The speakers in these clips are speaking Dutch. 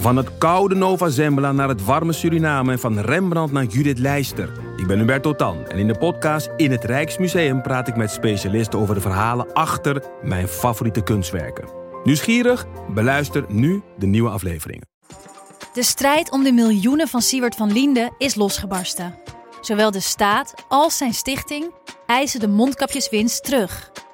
Van het koude Nova Zembla naar het warme Suriname en van Rembrandt naar Judith Leister. Ik ben Hubert Totan en in de podcast In het Rijksmuseum praat ik met specialisten over de verhalen achter mijn favoriete kunstwerken. Nieuwsgierig? Beluister nu de nieuwe afleveringen. De strijd om de miljoenen van Siewert van Liende is losgebarsten. Zowel de staat als zijn stichting eisen de mondkapjeswinst terug.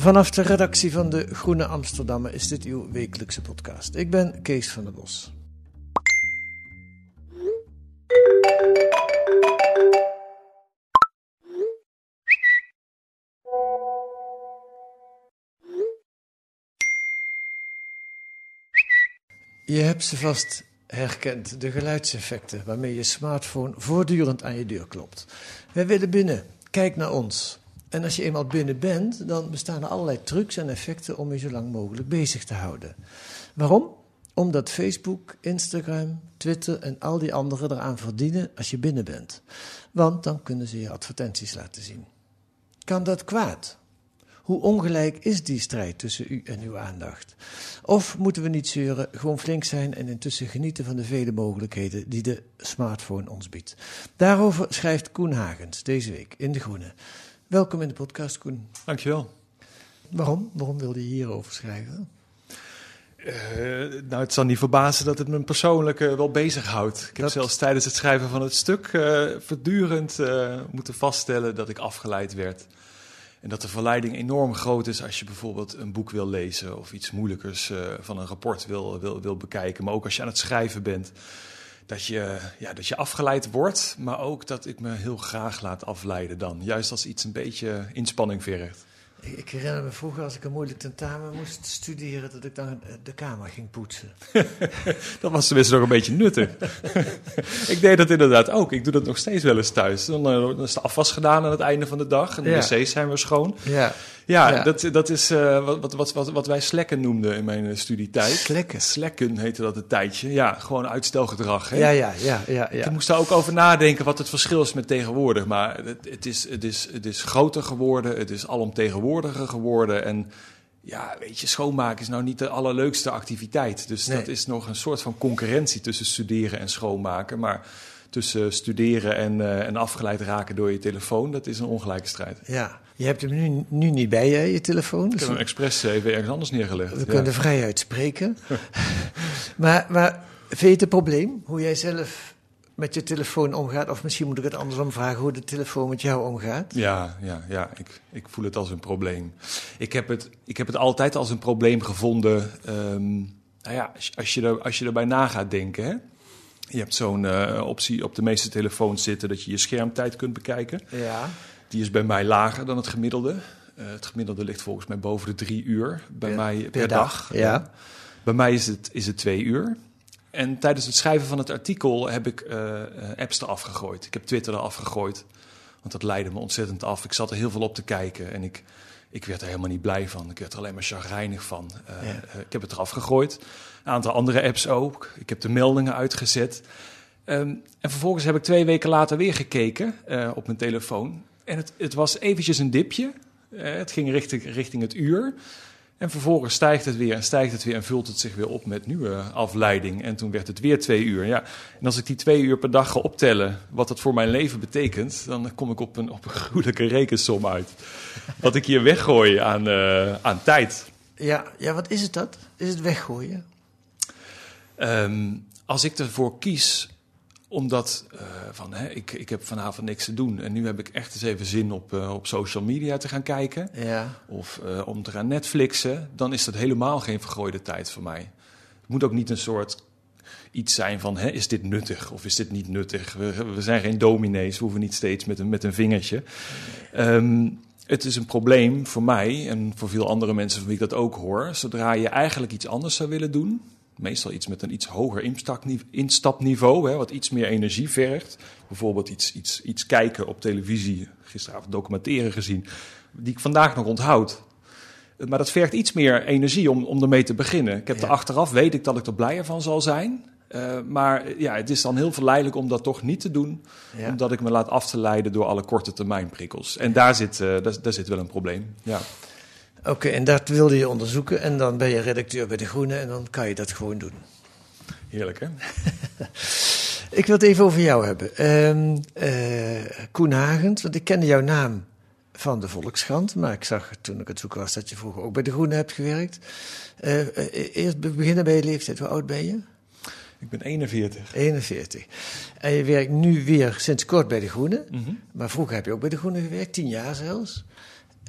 vanaf de redactie van de Groene Amsterdammer is dit uw wekelijkse podcast. Ik ben Kees van der Bos. Je hebt ze vast herkend, de geluidseffecten waarmee je smartphone voortdurend aan je deur klopt. Wij willen binnen, kijk naar ons. En als je eenmaal binnen bent, dan bestaan er allerlei trucs en effecten om je zo lang mogelijk bezig te houden. Waarom? Omdat Facebook, Instagram, Twitter en al die anderen eraan verdienen als je binnen bent. Want dan kunnen ze je advertenties laten zien. Kan dat kwaad? Hoe ongelijk is die strijd tussen u en uw aandacht? Of moeten we niet zeuren, gewoon flink zijn en intussen genieten van de vele mogelijkheden die de smartphone ons biedt? Daarover schrijft Koen Hagens deze week in De Groene. Welkom in de podcast, Koen. Dankjewel. Waarom? Waarom wilde je hierover schrijven? Uh, nou, het zal niet verbazen dat het me persoonlijk uh, wel bezighoudt. Ik heb zelfs tijdens het schrijven van het stuk uh, voortdurend moeten vaststellen dat ik afgeleid werd. En dat de verleiding enorm groot is als je bijvoorbeeld een boek wil lezen of iets moeilijkers van een rapport wil, wil, wil bekijken. Maar ook als je aan het schrijven bent. Dat je, ja, dat je afgeleid wordt, maar ook dat ik me heel graag laat afleiden dan. Juist als iets een beetje inspanning vergt. Ik, ik herinner me vroeger als ik een moeilijk tentamen moest studeren, dat ik dan eh, de kamer ging poetsen. Dat was tenminste nog een beetje nuttig. ik deed dat inderdaad ook. Ik doe dat nog steeds wel eens thuis. Dan, eh, dan is de afwas gedaan aan het einde van de dag. En de Ja. wc's zijn weer schoon. Ja, Ja, Ja. dat, dat is eh, wat, wat, wat, wat, wij slekken noemden in mijn eh, studietijd. Slekken? Slekken heette dat een tijdje. Ja, gewoon uitstelgedrag. Hè? ja, ja, ja, ja. Ik ja. moest daar ook over nadenken wat het verschil is met tegenwoordig. Maar het, het, is, het, is, het is groter geworden, het is alomtegenwoordiger geworden. En ja, weet je, schoonmaken is nou niet de allerleukste activiteit. Dus Nee. dat is nog een soort van concurrentie tussen studeren en schoonmaken. Maar tussen studeren en, eh, en afgeleid raken door je telefoon, dat is een ongelijke strijd. ja. Je hebt hem nu, nu niet bij je, je telefoon. Ik heb hem expres even ergens anders neergelegd. we Ja. kunnen vrij uitspreken. maar, maar vind je het een probleem hoe jij zelf met je telefoon omgaat? Of misschien moet ik het andersom vragen hoe de telefoon met jou omgaat? Ja, ja, ja. Ik, ik voel het als een probleem. Ik heb het, ik heb het altijd als een probleem gevonden. ehm, nou ja, als, als je er, als je erbij na gaat denken. Hè? Je hebt zo'n eh, optie op de meeste telefoons zitten dat je je schermtijd kunt bekijken. Ja. Die is bij mij lager dan het gemiddelde. Eh, het gemiddelde ligt volgens mij boven de drie uur bij Per- mij per, per dag. dag, ja. Bij mij is het, is het twee uur. En tijdens het schrijven van het artikel heb ik eh, eh, apps eraf gegooid. Ik heb Twitter eraf gegooid. Want dat leidde me ontzettend af. Ik zat er heel veel op te kijken en ik, ik werd er helemaal niet blij van. Ik werd er alleen maar chagrijnig van. Ja. ik heb het eraf gegooid. Een aantal andere apps ook. Ik heb de meldingen uitgezet. Ehm, en vervolgens heb ik twee weken later weer gekeken op mijn telefoon. En het, het was eventjes een dipje. Het ging richting, richting het uur. En vervolgens stijgt het weer en stijgt het weer en vult het zich weer op met nieuwe afleiding. En toen werd het weer twee uur. Ja. En als ik die twee uur per dag ga optellen, wat dat voor mijn leven betekent, dan kom ik op een, op een gruwelijke rekensom uit. Wat ik hier weggooi aan, eh, aan tijd. Ja, ja, wat is het dat? Is het weggooien? Ehm, als ik ervoor kies, omdat eh, van, hè, ik, ik heb vanavond niks te doen en nu heb ik echt eens even zin op, eh, op social media te gaan kijken. Ja. of eh, om te gaan Netflixen, dan is dat helemaal geen vergooide tijd voor mij. Het moet ook niet een soort iets zijn van, hè, is dit nuttig of is dit niet nuttig? We, we zijn geen dominees, we hoeven niet steeds met een, met een vingertje. Ehm, het is een probleem voor mij en voor veel andere mensen van wie ik dat ook hoor. Zodra je eigenlijk iets anders zou willen doen, Meestal iets met een iets hoger instapnive- instapniveau, hè, wat iets meer energie vergt. Bijvoorbeeld iets, iets, iets kijken op televisie. Gisteravond documentaire gezien, die ik vandaag nog onthoud. Maar dat vergt iets meer energie om, om ermee te beginnen. Ik heb Ja. er achteraf, weet ik dat ik er blijer van zal zijn. Eh, maar ja, het is dan heel verleidelijk om dat toch niet te doen. Ja. Omdat ik me laat af te leiden door alle korte termijn prikkels. En daar zit, eh, daar, daar zit wel een probleem. Ja. Oké, en dat wilde je onderzoeken. En dan ben je redacteur bij De Groene en dan kan je dat gewoon doen. Heerlijk, hè? Ik wil het even over jou hebben. Ehm eh, Koen Hagent, want ik kende jouw naam van de Volkskrant. Maar ik zag toen ik het zoeken was dat je vroeger ook bij De Groene hebt gewerkt. Eh, eh, eerst be- beginnen bij je leeftijd. Hoe oud ben je? Ik ben 41. 41. En je werkt nu weer sinds kort bij De Groene. Mhm. Maar vroeger heb je ook bij De Groene gewerkt, tien jaar zelfs.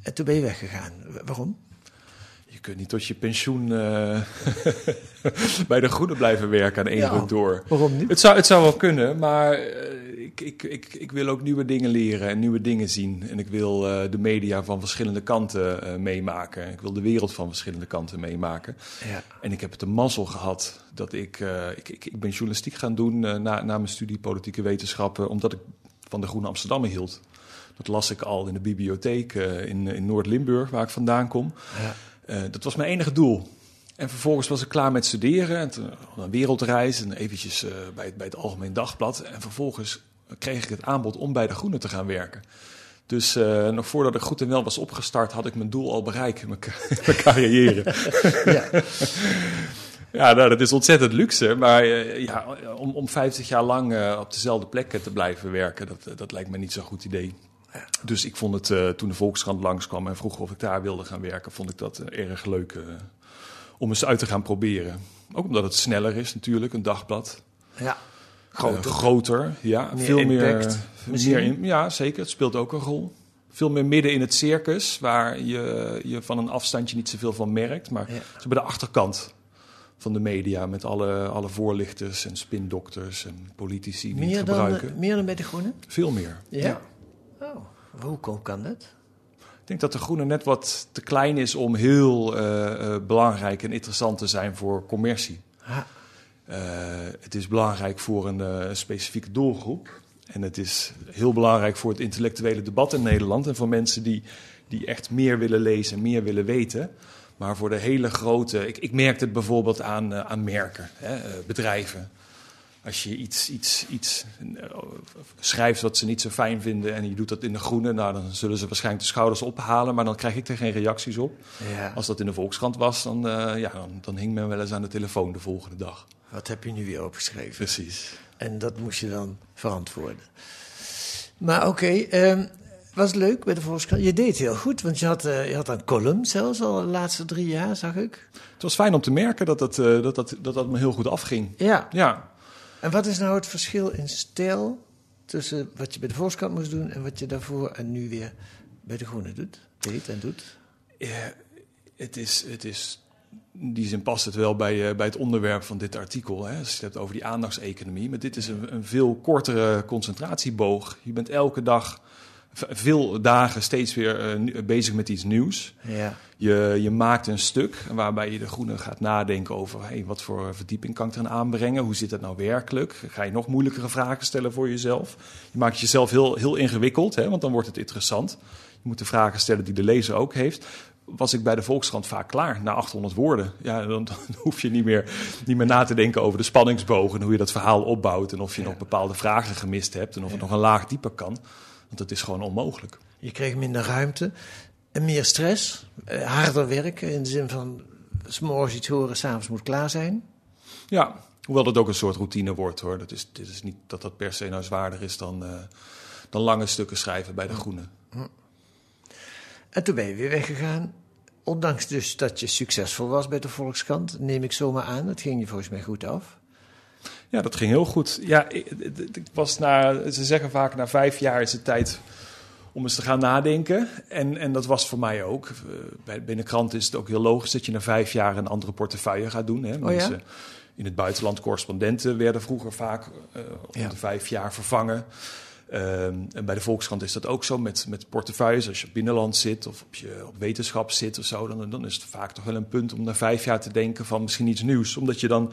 En toen ben je weggegaan. Wa- Waarom? Je kunt niet tot je pensioen eh, bij de Groene blijven werken aan één Ja. ruk door. Waarom niet? Het zou, het zou wel kunnen, maar eh, ik, ik, ik, ik wil ook nieuwe dingen leren en nieuwe dingen zien. En ik wil eh, de media van verschillende kanten meemaken. Ik wil de wereld van verschillende kanten meemaken. Ja. En ik heb het de mazzel gehad dat ik... ik, ik, ik ben journalistiek gaan doen na, na mijn studie politieke wetenschappen... omdat ik van de Groene Amsterdammer hield. Dat las ik al in de bibliotheek eh, in, in Noord-Limburg, waar ik vandaan kom. Ja. Eh, dat was mijn enige doel. En vervolgens was ik klaar met studeren. En toen had een wereldreis en eventjes eh, bij, het, bij het Algemeen Dagblad. En vervolgens kreeg ik het aanbod om bij de Groene te gaan werken. Dus eh, nog voordat ik goed en wel was opgestart, had ik mijn doel al bereikt in mijn, mijn carrière. Ja. ja, nou, dat is ontzettend luxe. Maar eh, ja, om, om 50 jaar lang eh, op dezelfde plek te blijven werken, dat, dat lijkt me niet zo'n goed idee. Dus ik vond het, eh, toen de Volkskrant langskwam en vroeg of ik daar wilde gaan werken, vond ik dat eh, erg leuk eh, om eens uit te gaan proberen. Ook omdat het sneller is natuurlijk, een dagblad. ja. Groter. groter, ja. Meer veel impact, meer, meer in, ja, zeker. Het speelt ook een rol. Veel meer midden in het circus, waar je, je van een afstandje niet zoveel van merkt. Maar Ja. zo bij de achterkant van de media, met alle, alle voorlichters en spindokters en politici die Meer het dan, gebruiken. eh, meer dan bij De Groene? Veel meer. Ja. Oh, hoe kan dat? Ik denk dat de groene net wat te klein is om heel eh, eh, belangrijk en interessant te zijn voor commercie. Ah, Eh, het is belangrijk voor een specifieke doelgroep. En het is heel belangrijk voor het intellectuele debat in Nederland. En voor mensen die, die echt meer willen lezen, meer willen weten. Maar voor de hele grote. Ik, ik merkte het bijvoorbeeld aan, aan merken, hè, bedrijven. Als je iets, iets, iets eh, schrijft wat ze niet zo fijn vinden en je doet dat in de groene, nou, dan zullen ze waarschijnlijk de schouders ophalen, maar dan krijg ik er geen reacties op. ja. Als dat in de Volkskrant was, dan, eh, ja, dan, dan hing men wel eens aan de telefoon de volgende dag. Wat heb je nu weer opgeschreven? Precies. En dat moest je dan verantwoorden. Maar oké, ehm, was leuk bij de Volkskrant? Je deed heel goed, want je had, eh, je had een column zelfs al de laatste drie jaar, zag ik. Het was fijn om te merken dat dat, dat, dat, dat, dat me heel goed afging. Ja. Ja, En wat is nou het verschil in stijl tussen wat je bij de Volkskrant moest doen en wat je daarvoor en nu weer bij de Groene doet? Deed en doet? Eh, het is, het is, in die zin past het wel bij, eh, bij het onderwerp van dit artikel. Hè? Als je het hebt over die aandachtseconomie. Maar dit is een, een veel kortere concentratieboog. Je bent elke dag, veel dagen steeds weer eh, bezig met iets nieuws. Ja. Je, je maakt een stuk waarbij je de groene gaat nadenken over hey, wat voor verdieping kan ik erin aanbrengen. Hoe zit dat nou werkelijk? Ga je nog moeilijkere vragen stellen voor jezelf? Je maakt jezelf heel, heel ingewikkeld, hè, want dan wordt het interessant. Je moet de vragen stellen die de lezer ook heeft. Was ik bij de Volkskrant vaak klaar na 800 woorden? Ja, dan, dan hoef je niet meer, niet meer na te denken over de spanningsboog en hoe je dat verhaal opbouwt. En of je nog bepaalde vragen gemist hebt en of het nog een laag dieper kan. Want dat is gewoon onmogelijk. Je kreeg minder ruimte en meer stress, eh, harder werken in de zin van 's morgens iets horen, s'avonds moet klaar zijn. Ja, hoewel dat ook een soort routine wordt hoor. Dat is, dit is niet dat dat per se nou zwaarder is dan, eh, dan lange stukken schrijven bij de Groene. En toen ben je weer weggegaan. Ondanks dus dat je succesvol was bij de Volkskrant, neem ik zomaar aan. Dat ging je volgens mij goed af. Ja, dat ging heel goed. Ja, ik, ik was na, ze zeggen vaak na vijf jaar is het tijd om eens te gaan nadenken. En, en dat was voor mij ook. Eh, Bij, binnen krant is het ook heel logisch dat je na vijf jaar een andere portefeuille gaat doen. Hè. ja? Mensen in het buitenland, correspondenten, werden vroeger vaak om Ja. de vijf jaar vervangen. Ehm, en bij de Volkskrant is dat ook zo met, met portefeuilles. Als je op binnenland zit of op, je, op wetenschap zit of zo, dan, dan is het vaak toch wel een punt om na vijf jaar te denken van misschien iets nieuws. Omdat je dan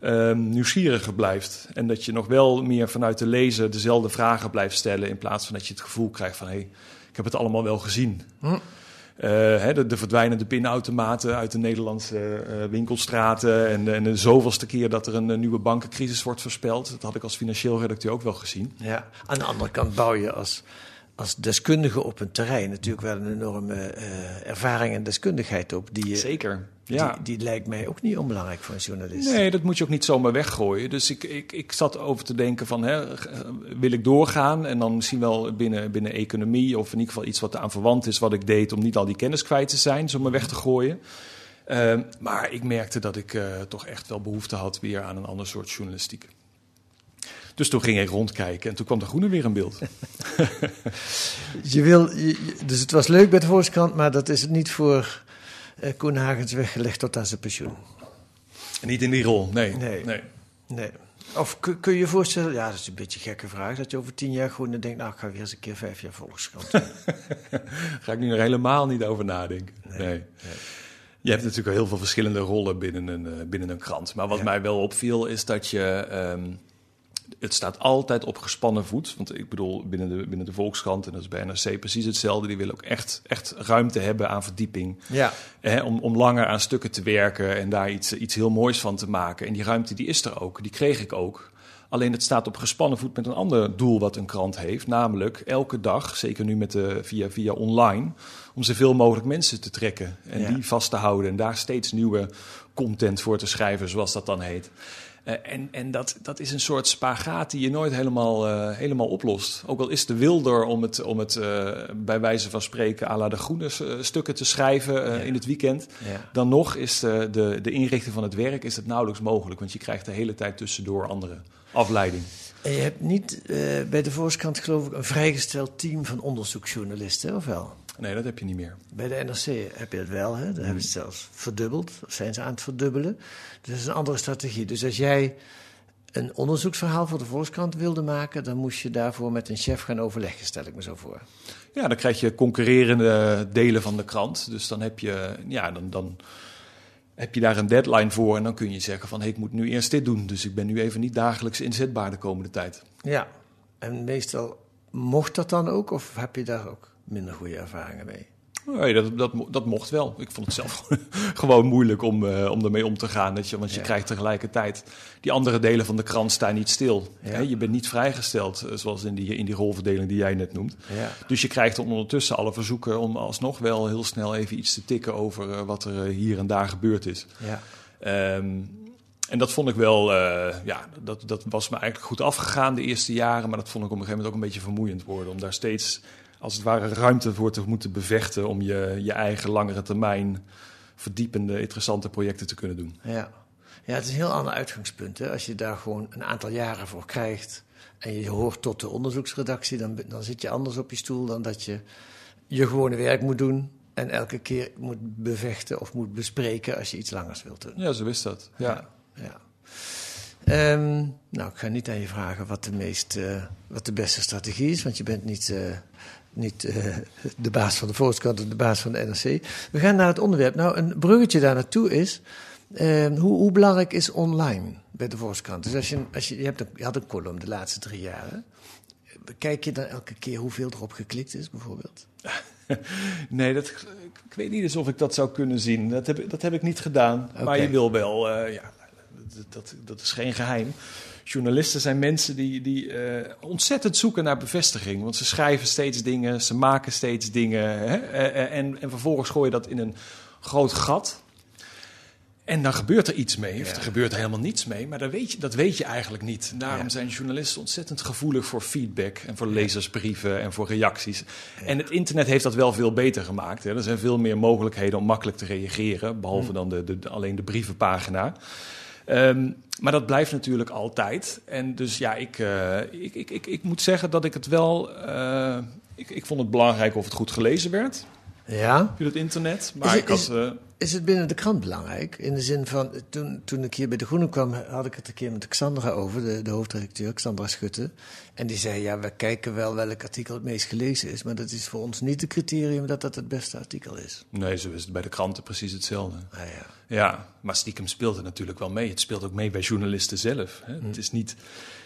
ehm, nieuwsgieriger blijft. En dat je nog wel meer vanuit de lezer dezelfde vragen blijft stellen. In plaats van dat je het gevoel krijgt van hé, hey, ik heb het allemaal wel gezien. Hm. Eh, hè, de, de, verdwijnende pinautomaten uit de Nederlandse uh, winkelstraten. En, en de zoveelste keer dat er een, een, nieuwe bankencrisis wordt voorspeld. Dat had ik als financieel redacteur ook wel gezien. Ja, aan de andere kant bouw je als, als deskundige op een terrein natuurlijk wel een enorme uh, ervaring en deskundigheid op. Die Zeker. Ja. Die, die, lijkt mij ook niet onbelangrijk voor een journalist. Nee, dat moet je ook niet zomaar weggooien. Dus ik, ik, ik zat over te denken van, hè, wil ik doorgaan? En dan misschien wel binnen, binnen economie of in ieder geval iets wat aan verwant is wat ik deed... om niet al die kennis kwijt te zijn, zomaar weg te gooien. Uh, maar ik merkte dat ik uh, toch echt wel behoefte had weer aan een ander soort journalistiek. Dus toen ging ik rondkijken en toen kwam de Groene weer in beeld. je wil, je, dus het was leuk bij de Volkskrant, maar dat is het niet voor uh, Koen Hagens weggelegd tot aan zijn pensioen. En niet in die rol, nee. Nee. nee. nee. Of kun, kun je je voorstellen, ja, dat is een beetje een gekke vraag, dat je over tien jaar gewoon denkt, nou, ik ga weer eens een keer vijf jaar Volkskrant ga ik nu nog helemaal niet over nadenken. Nee. nee. nee. Je hebt natuurlijk heel veel verschillende rollen binnen een, uh, binnen een krant. Maar wat ja. mij wel opviel is dat je... Um, het staat altijd op gespannen voet. Want ik bedoel, binnen de, binnen de Volkskrant, en dat is bij NRC precies hetzelfde. Die willen ook echt, echt ruimte hebben aan verdieping. Ja. Hè, om, om langer aan stukken te werken en daar iets, iets heel moois van te maken. En die ruimte die is er ook, die kreeg ik ook. Alleen het staat op gespannen voet met een ander doel wat een krant heeft. Namelijk elke dag, zeker nu met de, via, via online, om zoveel mogelijk mensen te trekken. En ja. die vast te houden. En daar steeds nieuwe content voor te schrijven, zoals dat dan heet. Uh, en en dat, dat is een soort spagaat die je nooit helemaal, uh, helemaal oplost. Ook al is de wilder om het, om het uh, bij wijze van spreken à la de groene stukken te schrijven ja. in het weekend. Ja. Dan nog is de, de, de inrichting van het werk is het nauwelijks mogelijk. Want je krijgt de hele tijd tussendoor andere afleiding. En je hebt niet bij de Volkskrant geloof ik een vrijgesteld team van onderzoeksjournalisten, of wel? Nee, dat heb je niet meer. Bij de NRC heb je het wel, hè? daar hebben ze het zelfs verdubbeld, of zijn ze aan het verdubbelen. Dus dat is een andere strategie. Dus als jij een onderzoeksverhaal voor de Volkskrant wilde maken, dan moest je daarvoor met een chef gaan overleggen, stel ik me zo voor. Ja, dan krijg je concurrerende delen van de krant. Dus dan heb je, ja, dan, dan heb je daar een deadline voor en dan kun je zeggen van, hey, ik moet nu eerst dit doen. Dus ik ben nu even niet dagelijks inzetbaar de komende tijd. Ja, en meestal mocht dat dan ook, of heb je daar ook minder goede ervaringen mee? Nee, dat, dat, dat mocht wel. Ik vond het zelf gewoon moeilijk om, uh, om ermee om te gaan. Dat je, want je Ja. krijgt tegelijkertijd... Die andere delen van de krant staan niet stil. Ja. Hè, je bent niet vrijgesteld, eh, zoals in die, in die rolverdeling die jij net noemt. Ja. Dus je krijgt ondertussen alle verzoeken om alsnog wel heel snel even iets te tikken over eh, wat er eh, hier en daar gebeurd is. Ja. Ehm, en dat vond ik wel, eh, ja, dat, dat was me eigenlijk goed afgegaan de eerste jaren. Maar dat vond ik op een gegeven moment ook een beetje vermoeiend worden. Om daar steeds, als het ware, ruimte voor te moeten bevechten. Om je, je eigen langere termijn verdiepende, interessante projecten te kunnen doen. Ja. ja, het is een heel ander uitgangspunt. Hè? Als je daar gewoon een aantal jaren voor krijgt en je hoort tot de onderzoeksredactie, dan, dan zit je anders op je stoel dan dat je je gewone werk moet doen en elke keer moet bevechten of moet bespreken als je iets langers wilt doen. Ja, zo is dat. Ja. Ja. Ehm, nou, ik ga niet aan je vragen wat de, meest, eh, wat de beste strategie is, want je bent niet, eh, niet eh, de baas van de Volkskrant of de baas van de NRC. We gaan naar het onderwerp. Nou, een bruggetje daar naartoe is, ehm, hoe, hoe belangrijk is online bij de Volkskrant? Dus als je, als je, je, hebt een, je had een column de laatste drie jaar. hè? Kijk je dan elke keer hoeveel erop geklikt is, bijvoorbeeld? Nee, dat, ik, weet niet eens of ik dat zou kunnen zien. Dat heb, ik- dat heb ik niet gedaan. Maar je wil wel, eh, ja, dat, dat, dat is geen geheim. Journalisten zijn mensen die, die eh, ontzettend zoeken naar bevestiging. Want ze schrijven steeds dingen, ze maken steeds dingen. Hè? Eh, eh, en, en vervolgens gooi je dat in een groot gat. En dan gebeurt er iets mee, of Ja. er gebeurt helemaal niets mee. Maar dat weet je, dat weet je eigenlijk niet. Daarom Ja. zijn journalisten ontzettend gevoelig voor feedback... en voor lezersbrieven en voor reacties. En het internet heeft dat wel veel beter gemaakt. Hè. Er zijn veel meer mogelijkheden om makkelijk te reageren... behalve dan de, de, de- alleen de brievenpagina. Ehm, maar dat blijft natuurlijk altijd. En dus ja, ik, eh, ik, ik, ik, ik moet zeggen dat ik het wel... eh, ik, ik vond het belangrijk of het goed gelezen werd Ja. via het internet. Maar Is het- ik had... is- eh, is het binnen de krant belangrijk? In de zin van, toen, toen ik hier bij De Groene kwam, had ik het een keer met Xandra over, de, de hoofdredacteur, Xandra Schutte. En die zei, ja, we kijken wel welk artikel het meest gelezen is, maar dat is voor ons niet het criterium dat dat het beste artikel is. Nee, zo is het bij de kranten precies hetzelfde. Ah, ja. Ja, maar stiekem speelt het natuurlijk wel mee. Het speelt ook mee bij journalisten zelf. Hè. Het is niet,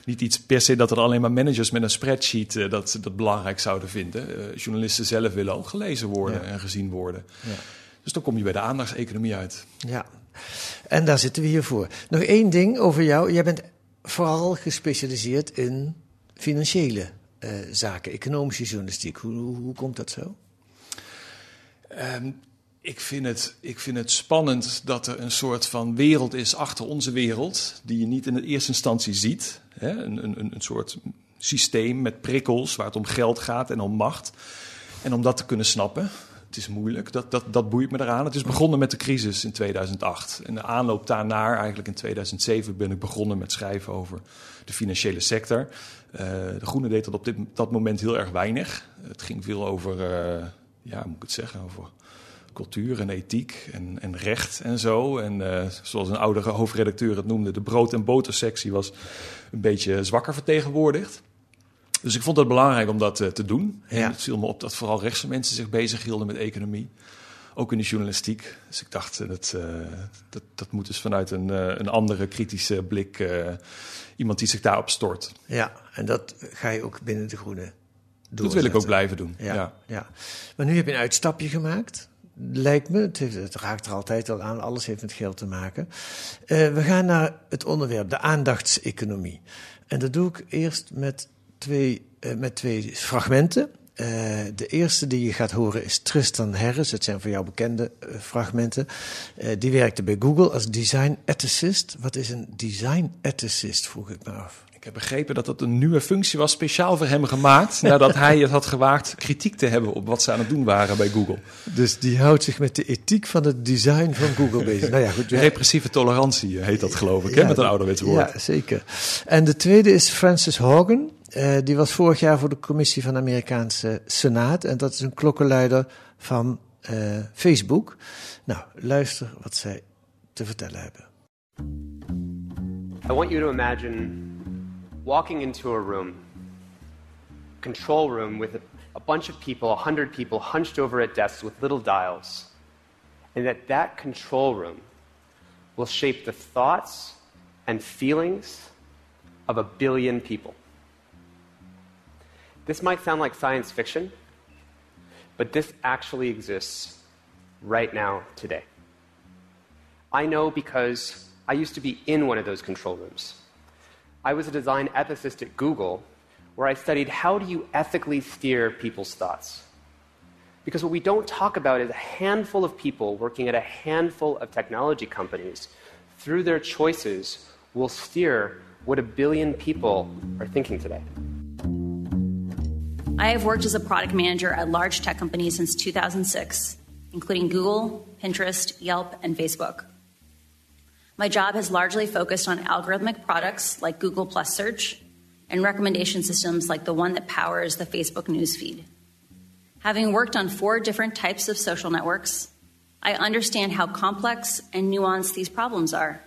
niet iets per se dat er alleen maar managers met een spreadsheet eh, dat, dat belangrijk zouden vinden. Eh, journalisten zelf willen ook gelezen worden Ja. en gezien worden. Ja. Dus dan kom je bij de aandachtseconomie uit. Ja, en daar zitten we hier voor. Nog één ding over jou. Jij bent vooral gespecialiseerd in financiële eh, zaken, economische journalistiek. Hoe, hoe, hoe komt dat zo? Ehm, ik, vind het, ik vind het spannend dat er een soort van wereld is achter onze wereld, die je niet in de eerste instantie ziet. Hè? Een, een, een soort systeem met prikkels waar het om geld gaat en om macht. En om dat te kunnen snappen, het is moeilijk, dat, dat, dat boeit me eraan. Het is begonnen met de crisis in 2008. En de aanloop daarnaar, eigenlijk in 2007, ben ik begonnen met schrijven over de financiële sector. Eh, de Groene deed dat op dit, dat moment heel erg weinig. Het ging veel over, eh, ja, hoe moet ik het zeggen, over cultuur en ethiek en, en recht en zo. En eh, zoals een oudere hoofdredacteur het noemde, de brood- en botersectie was een beetje zwakker vertegenwoordigd. Dus ik vond het belangrijk om dat eh, te doen. En Ja. het viel me op dat vooral rechtse mensen zich bezighielden met economie. Ook in de journalistiek. Dus ik dacht, eh, dat, dat, dat moet dus vanuit een, een andere kritische blik... iemand die zich daarop stort. Ja, en dat ga je ook binnen de Groene Dat doorzetten. wil ik ook blijven doen. Ja, ja. ja. Maar nu heb je een uitstapje gemaakt. Lijkt me, het, raakt er altijd al aan, alles heeft met geld te maken. Eh, we gaan naar het onderwerp, de aandachtseconomie. En dat doe ik eerst met twee, eh, met twee fragmenten. Eh, de eerste die je gaat horen is Tristan Harris. Het zijn voor jou bekende eh, fragmenten. Eh, die werkte bij Google als design ethicist. Wat is een design ethicist, vroeg ik me af. Ik heb begrepen dat dat een nieuwe functie was, speciaal voor hem gemaakt. nadat hij het had gewaagd kritiek te hebben op wat ze aan het doen waren bij Google. Dus die houdt zich met de ethiek van het design van Google bezig. Nou ja, goed. ja. Repressieve tolerantie heet dat, geloof ik, hè, met een ouderwets woord. Ja, zeker. En de tweede is Francis Hogan. Eh, die was vorig jaar voor de commissie van de Amerikaanse Senaat. En dat is een klokkenluider van eh, Facebook. Nou, luister wat zij te vertellen hebben. I want you to imagine walking into a room, control room with a, a bunch of people, a hundred people hunched over at desks with little dials, and that that control room will shape the thoughts and feelings of a billion people. This might sound like science fiction, but this actually exists right now, today. I know because I used to be in one of those control rooms. I was a design ethicist at Google where I studied how do you ethically steer people's thoughts. Because what we don't talk about is a handful of people working at a handful of technology companies, through their choices, will steer what a billion people are thinking today. I have worked as a product manager at large tech companies since 2006, including Google, Pinterest, Yelp, and Facebook. My job has largely focused on algorithmic products like Google Plus Search and recommendation systems like the one that powers the Facebook newsfeed. Having worked on four different types of social networks, I understand how complex and nuanced these problems are.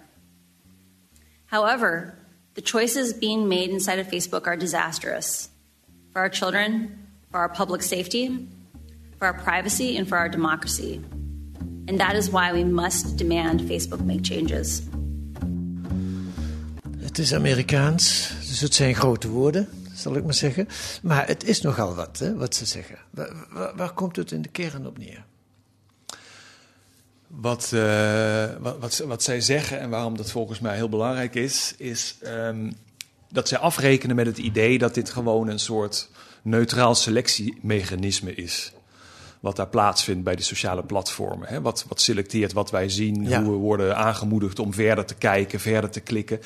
However, the choices being made inside of Facebook are disastrous for our children, for our public safety, for our privacy, and for our democracy. And that is why we must demand Facebook make changes. Het is Amerikaans, dus het zijn grote woorden, zal ik maar zeggen. Maar het is nogal wat, hè, wat ze zeggen. Waar, waar, waar komt het in de kern op neer? Wat, eh, wat, wat, wat zij zeggen en waarom dat volgens mij heel belangrijk is, is ehm, dat zij afrekenen met het idee dat dit gewoon een soort neutraal selectiemechanisme is. Wat daar plaatsvindt bij de sociale platformen. Hè? Wat, wat selecteert wat wij zien, Ja. hoe we worden aangemoedigd om verder te kijken, verder te klikken.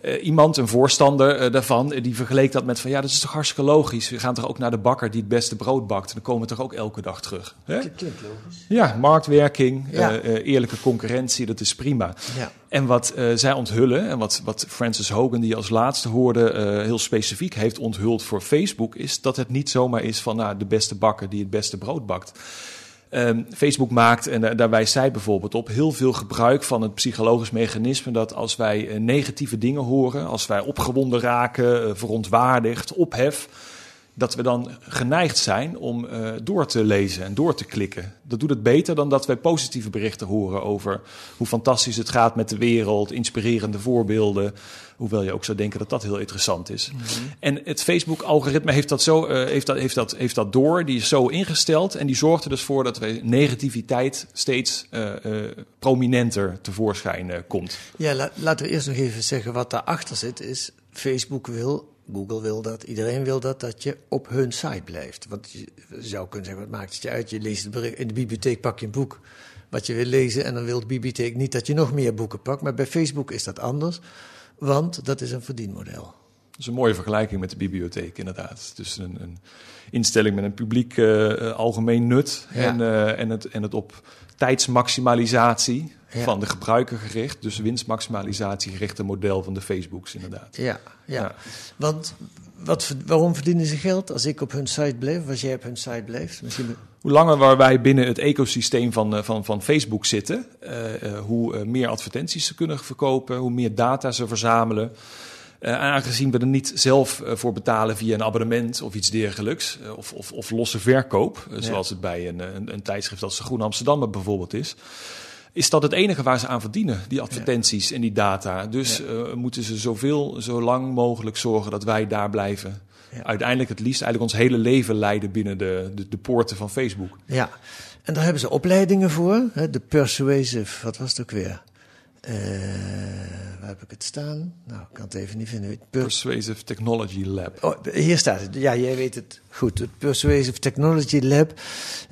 Eh, iemand, een voorstander eh, daarvan, eh, die vergeleek dat met van ja, dat is toch hartstikke logisch. We gaan toch ook naar de bakker die het beste brood bakt. En dan komen we toch ook elke dag terug. Hè? Klinkt logisch. Ja, marktwerking, Ja. eerlijke concurrentie, dat is prima. Ja. En wat eh, zij onthullen, en wat, wat Francis Hogan, die als laatste hoorde, eh, heel specifiek heeft onthuld voor Facebook, is dat het niet zomaar is van nou, de beste bakker die het beste brood bakt. Ehm, Facebook maakt, en daar- wijst zij bijvoorbeeld op, heel veel gebruik van het psychologisch mechanisme dat als wij eh, negatieve dingen horen, als wij opgewonden raken, verontwaardigd, ophef, dat we dan geneigd zijn om eh, door te lezen en door te klikken. Dat doet het beter dan dat wij positieve berichten horen over hoe fantastisch het gaat met de wereld, inspirerende voorbeelden. Hoewel je ook zou denken dat dat heel interessant is. En het Facebook-algoritme heeft dat, zo, eh, heeft, dat, heeft, dat, heeft dat door, die is zo ingesteld. En die zorgt er dus voor dat we negativiteit steeds eh, prominenter tevoorschijn komt. Ja, la- laten we eerst nog even zeggen wat daarachter zit. Is Facebook wil, Google wil dat, iedereen wil dat, dat je op hun site blijft. Want je zou kunnen zeggen, wat maakt het je uit? Je leest het bericht, in de bibliotheek pak je een boek wat je wil lezen en dan wil de bibliotheek niet dat je nog meer boeken pakt. Maar bij Facebook is dat anders, want dat is een verdienmodel. Dat is een mooie vergelijking met de bibliotheek, inderdaad. Dus een, een instelling met een publiek eh, algemeen nut Ja. en, eh, en, het, en het op tijdsmaximalisatie Ja. van de gebruiker gericht, dus winstmaximalisatie gerichte model van de Facebooks, inderdaad. Ja, ja. Ja. want wat, waarom verdienen ze geld als ik op hun site blijf, of als jij op hun site blijft? Misschien Hoe langer waar wij binnen het ecosysteem van, eh, van, van Facebook zitten, eh, eh, hoe meer advertenties ze kunnen verkopen, hoe meer data ze verzamelen. Eh, aangezien we er niet zelf eh, voor betalen via een abonnement of iets dergelijks, eh, of, of, of losse verkoop, zoals het bij een, een, een tijdschrift als de Groene Amsterdammer bijvoorbeeld is, is dat het enige waar ze aan verdienen, die advertenties en die data. Dus moeten ze zoveel, zo lang mogelijk zorgen dat wij daar blijven. Ja. Uiteindelijk het liefst eigenlijk ons hele leven leiden binnen de, de, de poorten van Facebook. Ja, en daar hebben ze opleidingen voor. Hè, de persuasive, wat was het ook weer? Eh, waar heb ik het staan? Nou, ik kan het even niet vinden. Per- Persuasive Technology Lab. oh, hier staat het. Ja, jij weet het goed. Het Persuasive Technology Lab.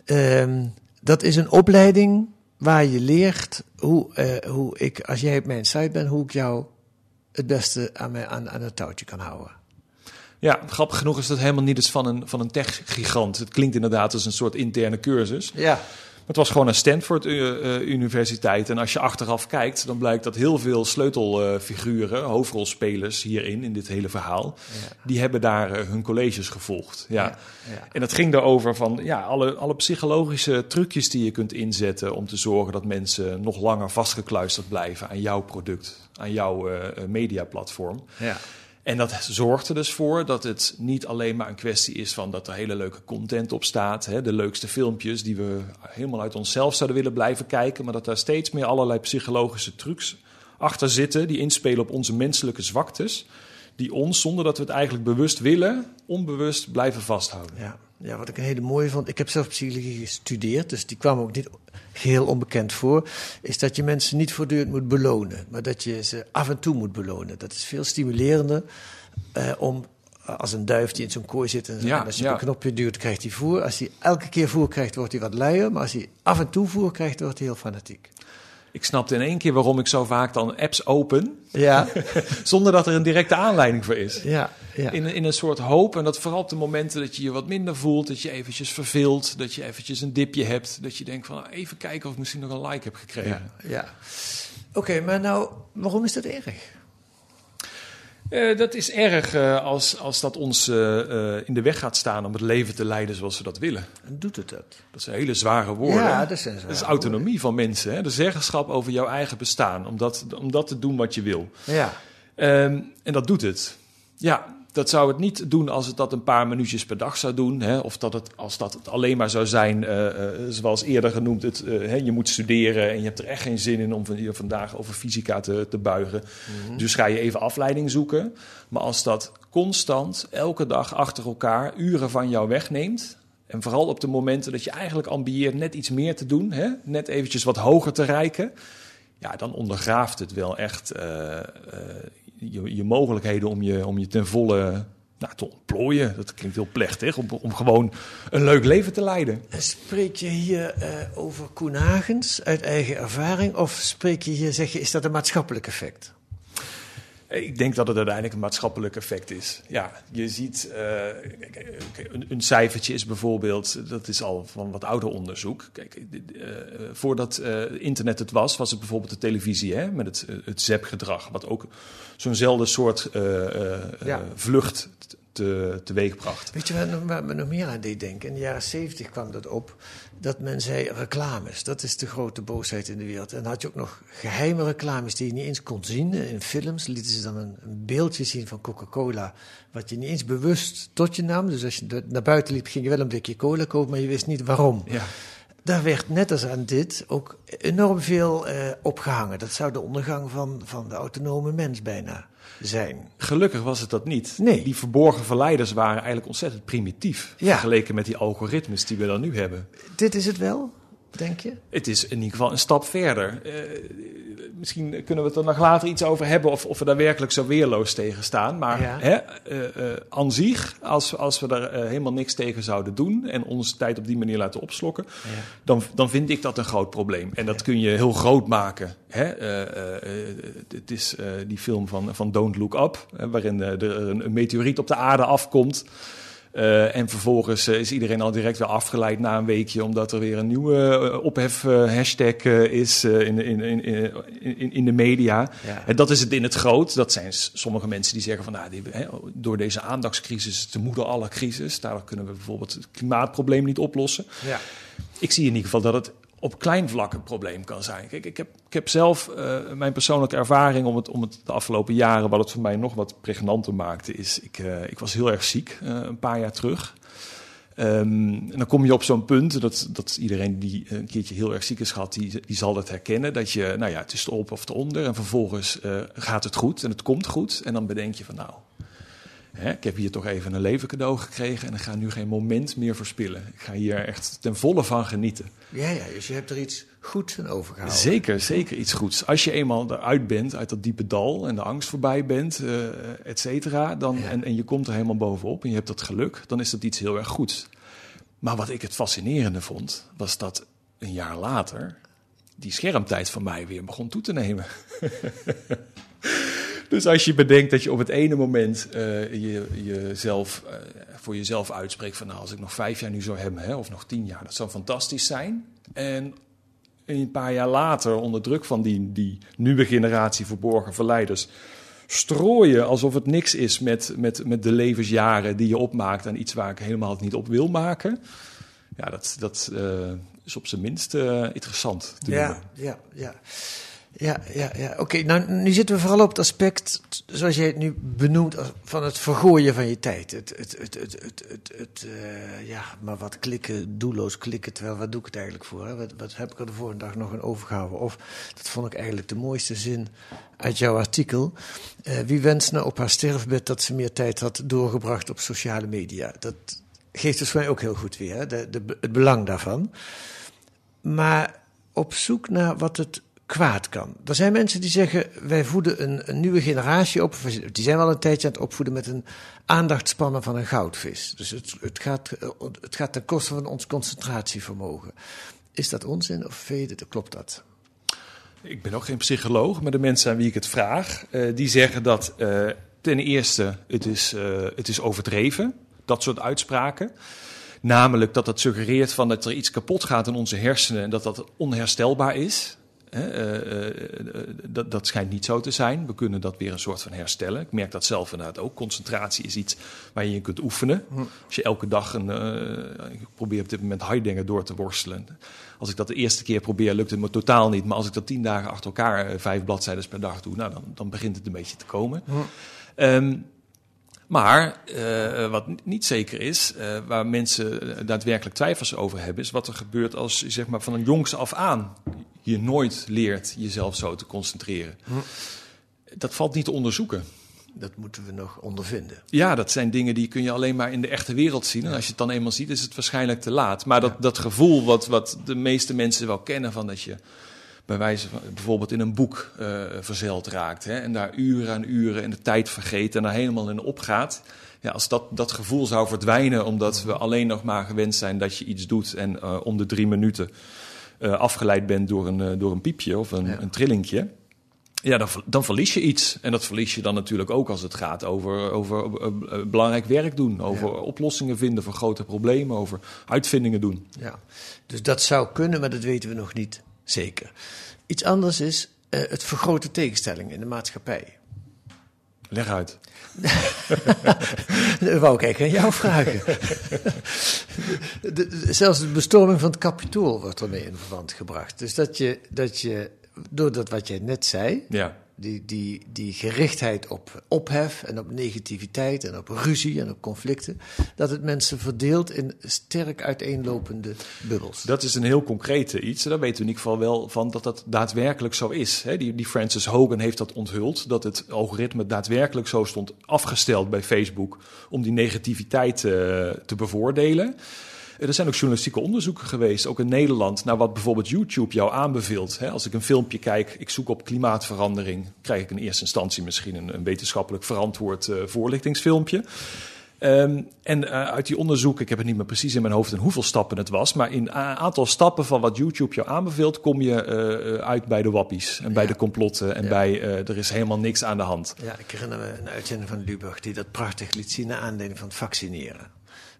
Ehm, dat is een opleiding waar je leert hoe, eh, hoe ik, als jij op mijn site bent, hoe ik jou het beste aan, mij, aan, aan het touwtje kan houden. Ja, grappig genoeg is dat helemaal niet eens van een, van een tech-gigant. Het klinkt inderdaad als een soort interne cursus. Ja. Het was gewoon een Stanford eh, eh, Universiteit. En als je achteraf kijkt, dan blijkt dat heel veel sleutelfiguren, hoofdrolspelers hierin, in dit hele verhaal, die hebben daar eh, hun colleges gevolgd. Ja. Ja. En dat ging erover van ja, alle, alle psychologische trucjes die je kunt inzetten om te zorgen dat mensen nog langer vastgekluisterd blijven aan jouw product, aan jouw eh, eh, mediaplatform. Ja. En dat zorgt er dus voor dat het niet alleen maar een kwestie is van dat er hele leuke content op staat. Hè, de leukste filmpjes die we helemaal uit onszelf zouden willen blijven kijken. Maar dat daar steeds meer allerlei psychologische trucs achter zitten. Die inspelen op onze menselijke zwaktes. Die ons, zonder dat we het eigenlijk bewust willen, onbewust blijven vasthouden. Ja, ja, wat ik een hele mooie vond, ik heb zelf psychologie gestudeerd, dus die kwam ook niet geheel onbekend voor, is dat je mensen niet voortdurend moet belonen, maar dat je ze af en toe moet belonen. Dat is veel stimulerender eh, om, eh, als een duif die in zo'n kooi zit en, Ja, en als je ja. een knopje duwt, krijgt hij voer. Als hij elke keer voer krijgt, wordt hij wat luier, maar als hij af en toe voer krijgt, wordt hij heel fanatiek. Ik snapte in één keer waarom ik zo vaak dan apps open, Ja, zonder dat er een directe aanleiding voor is. ja, ja. In, in een soort hoop. En dat vooral op de momenten dat je je wat minder voelt. Dat je eventjes verveelt. Dat je eventjes een dipje hebt. Dat je denkt van nou, even kijken of ik misschien nog een like heb gekregen. ja, ja. Oké, maar nou, waarom is dat erg? Eh, dat is erg eh, als, als dat ons eh, in de weg gaat staan om het leven te leiden zoals we dat willen. En doet het dat? Dat zijn hele zware woorden. Ja, dat zijn Dat is autonomie van mensen. Hè? De zeggenschap over jouw eigen bestaan. Om dat, om dat te doen wat je wil. Ja, Ehm, en dat doet het. Ja, dat zou het niet doen als het dat een paar minuutjes per dag zou doen. Hè? Of dat het, als dat het alleen maar zou zijn, eh, eh, zoals eerder genoemd, het, eh, hè, je moet studeren en je hebt er echt geen zin in om van hier vandaag over fysica te, te buigen. Dus ga je even afleiding zoeken. Maar als dat constant, elke dag achter elkaar, uren van jou wegneemt. En vooral op de momenten dat je eigenlijk ambieert net iets meer te doen, hè? net eventjes wat hoger te reiken. Ja, dan ondergraaft het wel echt je, je mogelijkheden om je, om je ten volle nou, te ontplooien. Dat klinkt heel plechtig, om, om gewoon een leuk leven te leiden. En Spreek je hier eh, over Koen Hagens uit eigen ervaring? Of spreek je hier, zeg je, is dat een maatschappelijk effect? Ik denk dat het uiteindelijk een maatschappelijk effect is. Ja, je ziet, eh, een, een cijfertje is bijvoorbeeld, dat is al van wat ouder onderzoek. Kijk, eh, voordat eh, internet het was, was het bijvoorbeeld de televisie hè, met het, het zepgedrag. Wat ook zo'nzelfde soort Ja. vlucht te, teweegbracht. Weet je waar, waar me nog meer aan deed denken? In de jaren zeventig kwam dat op. Dat men zei reclames, dat is de grote boosheid in de wereld. En dan had je ook nog geheime reclames die je niet eens kon zien. In films lieten ze dan een, een beeldje zien van Coca-Cola. Wat je niet eens bewust tot je nam. Dus als je naar buiten liep, ging je wel een blikje cola kopen, maar je wist niet waarom. Ja. Daar werd net als aan dit ook enorm veel eh, opgehangen. Dat zou de ondergang van, van de autonome mens bijna zijn. Gelukkig was het dat niet. Nee. Die verborgen verleiders waren eigenlijk ontzettend primitief. Ja. Vergeleken met die algoritmes die we dan nu hebben. Dit is het wel, denk je? Het is in ieder geval een stap verder. Eh, misschien kunnen we het er nog later iets over hebben of, of we daar werkelijk zo weerloos tegen staan. Maar Ja. hè, eh, eh, aan zich, als, als we daar helemaal niks tegen zouden doen en onze tijd op die manier laten opslokken, dan, dan vind ik dat een groot probleem. En dat kun je heel groot maken. Hè? Het is die film van, van Don't Look Up, hè, waarin er een, een meteoriet op de aarde afkomt. Eh, en vervolgens eh, is iedereen al direct weer afgeleid na een weekje, omdat er weer een nieuwe eh, ophef-hashtag is in, in, in, in, in de media. Ja. En dat is het in het groot. Dat zijn sommige mensen die zeggen van, nou, die, hè, door deze aandachtscrisis, te moeder alle crisis, daardoor kunnen we bijvoorbeeld het klimaatprobleem niet oplossen. Ja. Ik zie in ieder geval dat het op klein vlak een probleem kan zijn. Kijk, ik heb, ik heb zelf eh, mijn persoonlijke ervaring om het, om het de afgelopen jaren, wat het voor mij nog wat pregnanter maakte, is ik, eh, ik was heel erg ziek eh, een paar jaar terug. Ehm, en dan kom je op zo'n punt, dat, dat iedereen die een keertje heel erg ziek is gehad, die, die zal dat herkennen. Dat je, nou ja, het is erop of eronder. En vervolgens gaat het goed en het komt goed. En dan bedenk je van nou, hè, ik heb hier toch even een leven cadeau gekregen. En ik ga nu geen moment meer verspillen. Ik ga hier echt ten volle van genieten. Ja, ja, dus je hebt er iets goeds aan overgehouden. Zeker, zeker iets goeds. Als je eenmaal eruit bent, uit dat diepe dal en de angst voorbij bent, eh et cetera, dan, Ja. en, en je komt er helemaal bovenop en je hebt dat geluk, dan is dat iets heel erg goeds. Maar wat ik het fascinerende vond, was dat een jaar later die schermtijd van mij weer begon toe te nemen. Dus als je bedenkt dat je op het ene moment eh, je, jezelf, eh, voor jezelf uitspreekt van nou, als ik nog vijf jaar nu zou hebben, hè, of nog tien jaar, dat zou fantastisch zijn. En een paar jaar later, onder druk van die, die nieuwe generatie verborgen verleiders, strooien alsof het niks is met, met, met de levensjaren die je opmaakt aan iets waar ik helemaal niet op wil maken. Ja, dat, dat eh, is op zijn minst interessant te Ja, ja, ja. Ja, ja, ja. Oké, nou nu zitten we vooral op het aspect, zoals jij het nu benoemt, van het vergooien van je tijd. Het, het, het, het, het, het, eh, ja, maar wat klikken, doelloos klikken, terwijl wat doe ik het eigenlijk voor? Hè? Wat, wat heb ik er de vorige dag nog aan overgehouden? Of, dat vond ik eigenlijk de mooiste zin uit jouw artikel. Eh, wie wenst nou op haar sterfbed dat ze meer tijd had doorgebracht op sociale media? Dat geeft dus mij ook heel goed weer, hè? De, het belang daarvan. Maar op zoek naar wat het kwaad kan. Er zijn mensen die zeggen: wij voeden een, nieuwe generatie op. Die zijn wel een tijdje aan het opvoeden met een aandachtspannen van een goudvis. Dus het, het, gaat, eh, het gaat ten koste van ons concentratievermogen. Is dat onzin of vede? Klopt dat? Ik ben ook geen psycholoog, maar de mensen aan wie ik het vraag, eh, die zeggen dat eh, ten eerste het is, het is overdreven, dat soort uitspraken. Namelijk dat dat suggereert van dat er iets kapot gaat in onze hersenen en dat dat onherstelbaar is. Hè, eh, eh, dat, dat schijnt niet zo te zijn. We kunnen dat weer een soort van herstellen. Ik merk dat zelf inderdaad ook. Concentratie is iets waar je in kunt oefenen. Als je elke dag een. eh, ik probeer op dit moment Heidegger door te worstelen. Als ik dat de eerste keer probeer, lukt het me totaal niet. Maar als ik dat tien dagen achter elkaar eh, vijf bladzijden per dag doe, nou, dan, dan begint het een beetje te komen. Ehm, maar eh, wat niet zeker is, eh, waar mensen eh, daadwerkelijk twijfels over hebben, is wat er gebeurt als je zeg maar, van een jongs af aan je nooit leert jezelf zo te concentreren. Dat valt niet te onderzoeken. Dat moeten we nog ondervinden. Ja, dat zijn dingen die kun je alleen maar in de echte wereld zien. En als je het dan eenmaal ziet, is het waarschijnlijk te laat. Maar dat, dat gevoel wat, wat de meeste mensen wel kennen van dat je bij wijze van bijvoorbeeld in een boek eh verzeild raakt. Hè, en daar uren en uren en de tijd vergeet en daar helemaal in opgaat. Ja, als dat, dat gevoel zou verdwijnen omdat we alleen nog maar gewend zijn dat je iets doet en eh, om de drie minuten eh, afgeleid bent door een, eh, door een piepje of een, Ja. een trillingje. Ja, dan, dan verlies je iets. En dat verlies je dan natuurlijk ook als het gaat over, over eh, belangrijk werk doen. Over oplossingen vinden voor grote problemen. Over uitvindingen doen. Ja. Dus dat zou kunnen, maar dat weten we nog niet zeker. Iets anders is het vergroten tegenstellingen in de maatschappij. Leg uit. Dat wou ik eigenlijk aan jou vragen. De- zelfs de bestorming van het kapitool wordt ermee in verband gebracht. Dus dat je, dat je door dat wat jij net zei, Ja. Die, die, die gerichtheid op ophef en op negativiteit en op ruzie en op conflicten, dat het mensen verdeelt in sterk uiteenlopende bubbels. Dat is een heel concrete iets. Daar weten we in ieder geval wel van dat dat daadwerkelijk zo is. Die, die Francis Hogan heeft dat onthuld. Dat het algoritme daadwerkelijk zo stond afgesteld bij Facebook om die negativiteit eh, te bevoordelen. Er zijn ook journalistieke onderzoeken geweest, ook in Nederland, naar wat bijvoorbeeld YouTube jou aanbeveelt. Hè, als ik een filmpje kijk, ik zoek op klimaatverandering, krijg ik in eerste instantie misschien een, een wetenschappelijk verantwoord eh, voorlichtingsfilmpje. Ehm, en eh, uit die onderzoeken, ik heb het niet meer precies in mijn hoofd en hoeveel stappen het was, maar in een aantal stappen van wat YouTube jou aanbeveelt, kom je eh, uit bij de wappies en bij de complotten en Ja. bij er is helemaal niks aan de hand. Ja, ik herinner me een uitzending van Lubach die dat prachtig liet zien naar aanleiding van het vaccineren.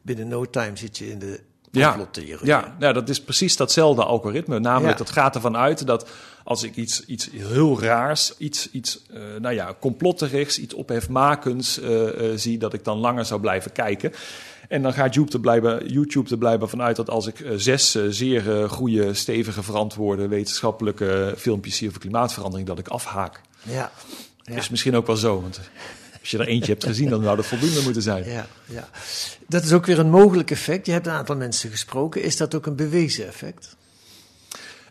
Binnen no time zit je in de complottheorie. ja, ja, dat is precies datzelfde algoritme. Namelijk, dat gaat ervan uit dat als ik iets, iets heel raars, iets, iets eh, nou ja, complotterigs, iets ophefmakends eh, eh, zie, dat ik dan langer zou blijven kijken. En dan gaat YouTube er blijven, YouTube er blijven vanuit dat als ik zes zeer goede, stevige, verantwoorde wetenschappelijke filmpjes zie over klimaatverandering, dat ik afhaak. Ja, ja. Is misschien ook wel zo, want als je er eentje hebt gezien, dan zou dat voldoende moeten zijn. Ja, ja. Dat is ook weer een mogelijk effect. Je hebt een aantal mensen gesproken. Is dat ook een bewezen effect?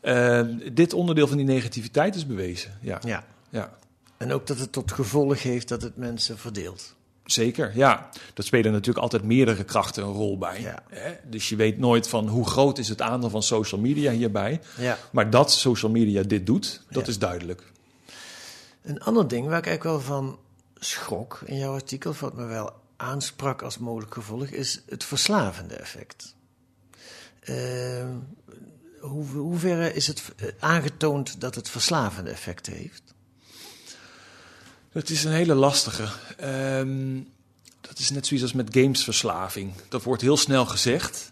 Eh, dit onderdeel van die negativiteit is bewezen. Ja. Ja. ja. En ook dat het tot gevolg heeft dat het mensen verdeelt. Zeker, ja. Dat spelen natuurlijk altijd meerdere krachten een rol bij. Ja. Hè? Dus je weet nooit van hoe groot is het aandeel van social media hierbij. Ja. Maar dat social media dit doet, dat Ja. is duidelijk. Een ander ding waar ik eigenlijk wel van schrok in jouw artikel, wat me wel aansprak als mogelijk gevolg, is het verslavende effect. Uh, hoe, hoeverre is het eh, aangetoond dat het verslavende effect heeft? Het is een hele lastige. Ehm, dat is net zoiets als met gamesverslaving. Dat wordt heel snel gezegd.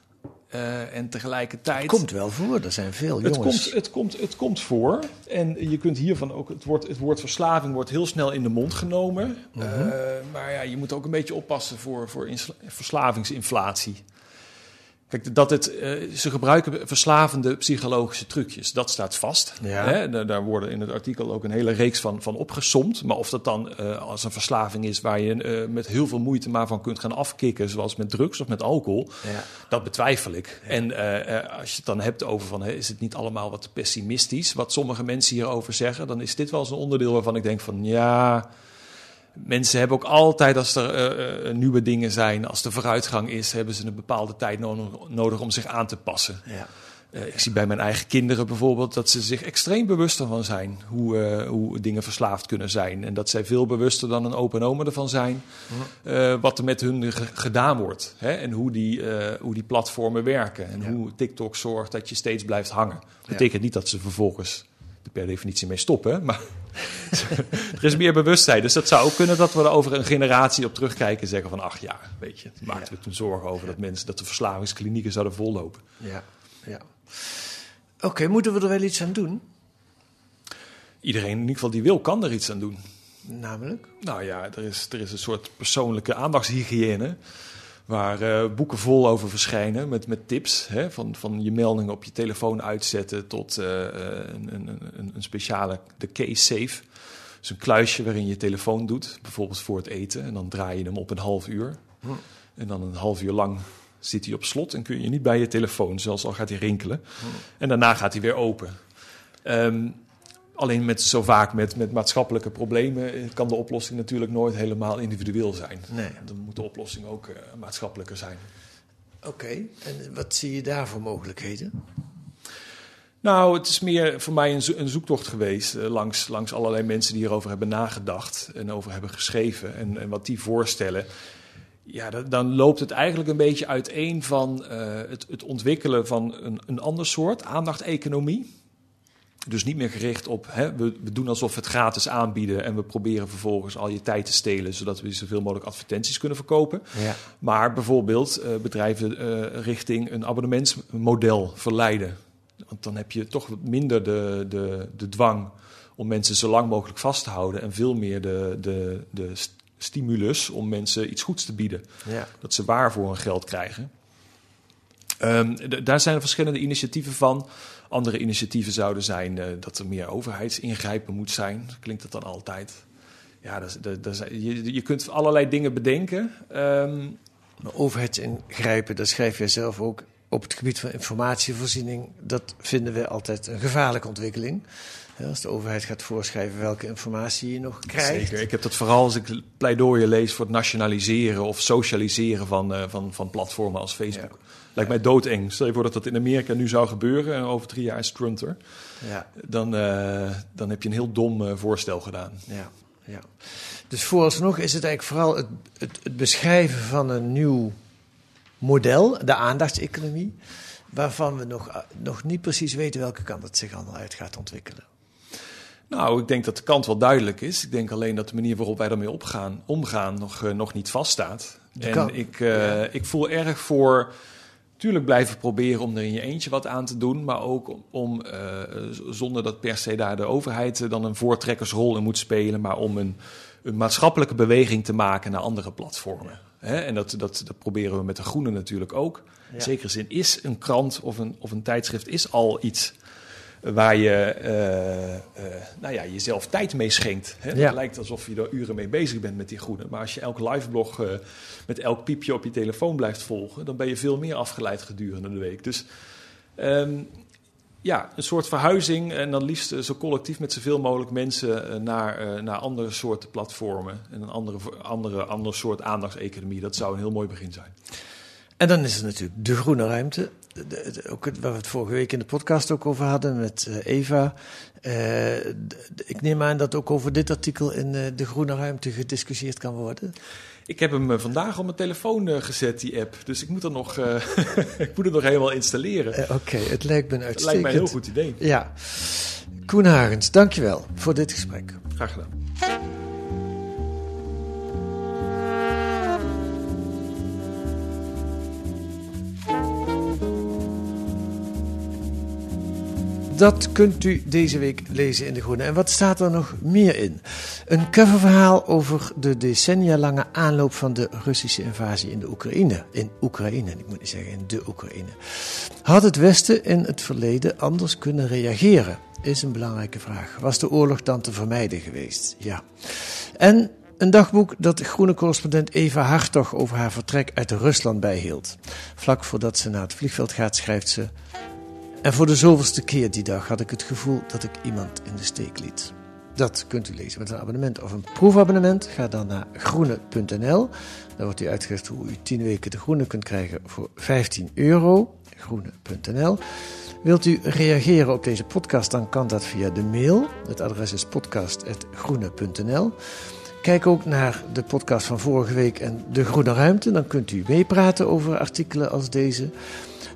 Uh, en tegelijkertijd. Het komt wel voor, er zijn veel het jongens. Komt, het, komt, het komt voor. En je kunt hiervan ook. Het woord, het woord verslaving wordt heel snel in de mond genomen. Mm -hmm. uh, maar ja, je moet ook een beetje oppassen voor, voor verslavingsinflatie. Kijk, dat het, uh, ze gebruiken verslavende psychologische trucjes. Dat staat vast. Ja. Hè? Daar, worden in het artikel ook een hele reeks van, van opgesomd. Maar of dat dan uh, als een verslaving is waar je uh, met heel veel moeite maar van kunt gaan afkicken, zoals met drugs of met alcohol, ja. dat betwijfel ik. Ja. En als je het dan hebt over van, hè, is het niet allemaal wat pessimistisch, wat sommige mensen hierover zeggen, dan is dit wel eens een onderdeel waarvan ik denk van, ja. Mensen hebben ook altijd, als er uh, nieuwe dingen zijn, als er vooruitgang is, hebben ze een bepaalde tijd nodig, om zich aan te passen. Ja. Uh, ik zie bij mijn eigen kinderen bijvoorbeeld dat ze zich extreem bewust van zijn hoe, uh, hoe dingen verslaafd kunnen zijn. En dat zij veel bewuster dan een open oma ervan zijn wat er met hun gedaan wordt. Hè? En hoe die, hoe die platformen werken. En ja. hoe TikTok zorgt dat je steeds blijft hangen. Dat betekent ja. niet dat ze vervolgens er per definitie mee stoppen, maar er is meer bewustzijn. Dus dat zou ook kunnen dat we er over een generatie op terugkijken en zeggen van... ach ja, weet je, maakten we toen zorgen over dat mensen... dat de verslavingsklinieken zouden vollopen. Ja, ja. Oké, okay, moeten we er wel iets aan doen? Iedereen in ieder geval die wil, kan er iets aan doen. Namelijk? Nou ja, er is, er is een soort persoonlijke aandachtshygiëne... waar uh, boeken vol over verschijnen met, met tips. Hè, van, van je meldingen op je telefoon uitzetten tot uh, een, een, een, een, speciale, de case safe. Dus een kluisje waarin je telefoon doet, bijvoorbeeld voor het eten. En dan draai je hem op een half uur. Hm. En dan een half uur lang zit hij op slot en kun je niet bij je telefoon, zelfs al gaat hij rinkelen. Hm. En daarna gaat hij weer open. Um, alleen met, zo vaak met, met maatschappelijke problemen kan de oplossing natuurlijk nooit helemaal individueel zijn. Nee. Dan moet de oplossing ook uh, maatschappelijker zijn. Oké, okay. en wat zie je daar voor mogelijkheden? Nou, het is meer voor mij een, zo een zoektocht geweest uh, langs, langs allerlei mensen die hierover hebben nagedacht en over hebben geschreven en, en wat die voorstellen. Ja, dan, dan loopt het eigenlijk een beetje uiteen van uh, het, het ontwikkelen van een, een ander soort aandacht-economie. Dus niet meer gericht op, hè, we, we, doen alsof we het gratis aanbieden en we proberen vervolgens al je tijd te stelen, zodat we zoveel mogelijk advertenties kunnen verkopen. Ja. Maar bijvoorbeeld uh, bedrijven uh, richting een abonnementsmodel verleiden. Want dan heb je toch wat minder de, de, de dwang om mensen zo lang mogelijk vast te houden en veel meer de, de, de stimulus om mensen iets goeds te bieden. Ja. Dat ze waar voor hun geld krijgen. Ehm, daar zijn er verschillende initiatieven van. Andere initiatieven zouden zijn eh, dat er meer overheidsingrijpen moet zijn. Klinkt dat dan altijd? Ja, dat, is- dat, dat is- je, je kunt allerlei dingen bedenken. Ehm, Maar overheidsingrijpen, dat schrijf jij zelf ook op het gebied van informatievoorziening. Dat vinden we altijd een gevaarlijke ontwikkeling. Als de overheid gaat voorschrijven welke informatie je nog krijgt. Zeker. Ik heb dat vooral als ik pleidooien lees voor het nationaliseren of socialiseren van, eh, van, van platformen als Facebook. Lijkt mij doodeng. Stel je voor dat dat in Amerika nu zou gebeuren en over drie jaar is Trump er. Ja, Dan, eh, dan heb je een heel dom eh, voorstel gedaan. ja, ja. Dus vooralsnog is het eigenlijk vooral het, het, het beschrijven van een nieuw model, de aandachtseconomie, waarvan we nog, nog niet precies weten welke kant het zich allemaal uit gaat ontwikkelen. Nou, ik denk dat de kant wel duidelijk is. Ik denk alleen dat de manier waarop wij daarmee opgaan, omgaan nog, eh, nog niet vaststaat. En ik, eh, ik voel erg voor... Tuurlijk blijven proberen om er in je eentje wat aan te doen. Maar ook om, eh, zonder dat per se daar de overheid eh, dan een voortrekkersrol in moet spelen. Maar om een, een maatschappelijke beweging te maken naar andere platformen. En dat, dat, dat proberen we met de Groene natuurlijk ook. In zekere zin is een krant of een, of een tijdschrift is al iets waar je eh, nou ja, jezelf tijd mee schenkt. Hè? Ja. Het lijkt alsof je er uren mee bezig bent met die groene. Maar als je elk liveblog eh, met elk piepje op je telefoon blijft volgen... dan ben je veel meer afgeleid gedurende de week. Dus ehm, ja, een soort verhuizing en dan liefst zo collectief met zoveel mogelijk mensen... naar, naar andere soorten platformen en een andere, andere, andere soort aandachtseconomie. Dat zou een heel mooi begin zijn. En dan is er natuurlijk de groene ruimte. De- de- ook waar we het vorige week in de podcast ook over hadden met eh, Eva. Eh, ik neem aan dat ook over dit artikel in eh, de groene ruimte gediscussieerd kan worden. Ik heb hem vandaag op mijn telefoon gezet, die app. Dus ik moet, er nog, ik moet het nog helemaal installeren. Oké, het lijkt me een uitstekend. lijkt mij een heel goed idee. Ja. Koen Hagens, dankjewel voor dit gesprek. Graag gedaan. Dat kunt u deze week lezen in De Groene. En wat staat er nog meer in? Een coververhaal over de decennia lange aanloop van de Russische invasie in de Oekraïne. In Oekraïne, ik moet niet zeggen in de Oekraïne. Had het Westen in het verleden anders kunnen reageren? Is een belangrijke vraag. Was de oorlog dan te vermijden geweest? Ja. En een dagboek dat groene correspondent Eva Hartog over haar vertrek uit Rusland bijhield. Vlak voordat ze naar het vliegveld gaat, schrijft ze. En voor de zoveelste keer die dag had ik het gevoel dat ik iemand in de steek liet. Dat kunt u lezen met een abonnement of een proefabonnement. Ga dan naar groene.nl. Daar wordt u uitgelegd hoe u 10 weken de groene kunt krijgen voor 15 euro. Groene.nl. Wilt u reageren op deze podcast, dan kan dat via de mail. Het adres is podcast.groene.nl. Kijk ook naar de podcast van vorige week en de Groene Ruimte. Dan kunt u meepraten over artikelen als deze.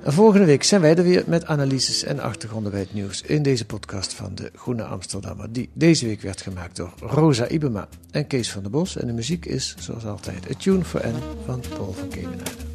En volgende week zijn wij er weer met analyses en achtergronden bij het nieuws in deze podcast van de Groene Amsterdammer. Die deze week werd gemaakt door Rosa Ibema en Kees van der Bos. En de muziek is, zoals altijd, A Tune for N van Paul van Kemenade.